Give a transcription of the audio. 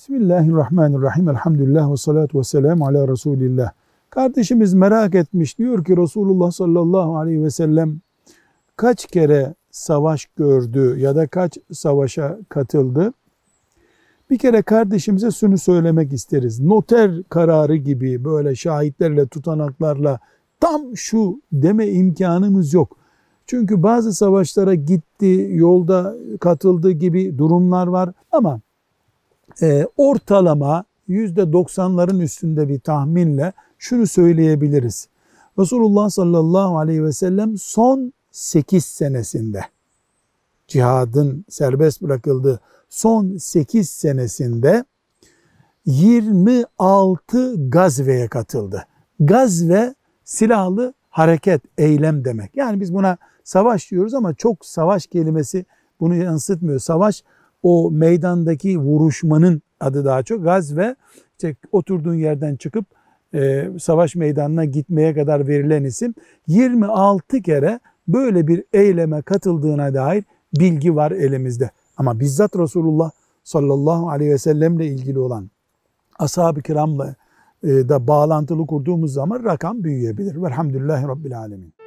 Bismillahirrahmanirrahim. Elhamdülillah ve salatu ve selamu ala Resulillah. Kardeşimiz merak etmiş. Diyor ki Resulullah sallallahu aleyhi ve sellem kaç kere savaş gördü ya da kaç savaşa katıldı? Bir kere kardeşimize şunu söylemek isteriz. Noter kararı gibi böyle şahitlerle, tutanaklarla tam şu deme imkanımız yok. Çünkü bazı savaşlara gitti, yolda katıldı gibi durumlar var ama e, ortalama %90'ların üstünde bir tahminle şunu söyleyebiliriz. Resulullah sallallahu aleyhi ve sellem son 8 senesinde cihadın serbest bırakıldığı son 8 senesinde 26 gazveye katıldı. Gazve silahlı hareket, eylem demek. Yani biz buna savaş diyoruz ama çok savaş kelimesi bunu yansıtmıyor. Savaş o meydandaki vuruşmanın adı daha çok. Gazve işte oturduğun yerden çıkıp e, savaş meydanına gitmeye kadar verilen isim. 26 kere böyle bir eyleme katıldığına dair bilgi var elimizde. Ama bizzat Resulullah sallallahu aleyhi ve sellemle ilgili olan ashab-ı kiramla e, da bağlantılı kurduğumuz zaman rakam büyüyebilir. Velhamdülillahi Rabbil Alemin.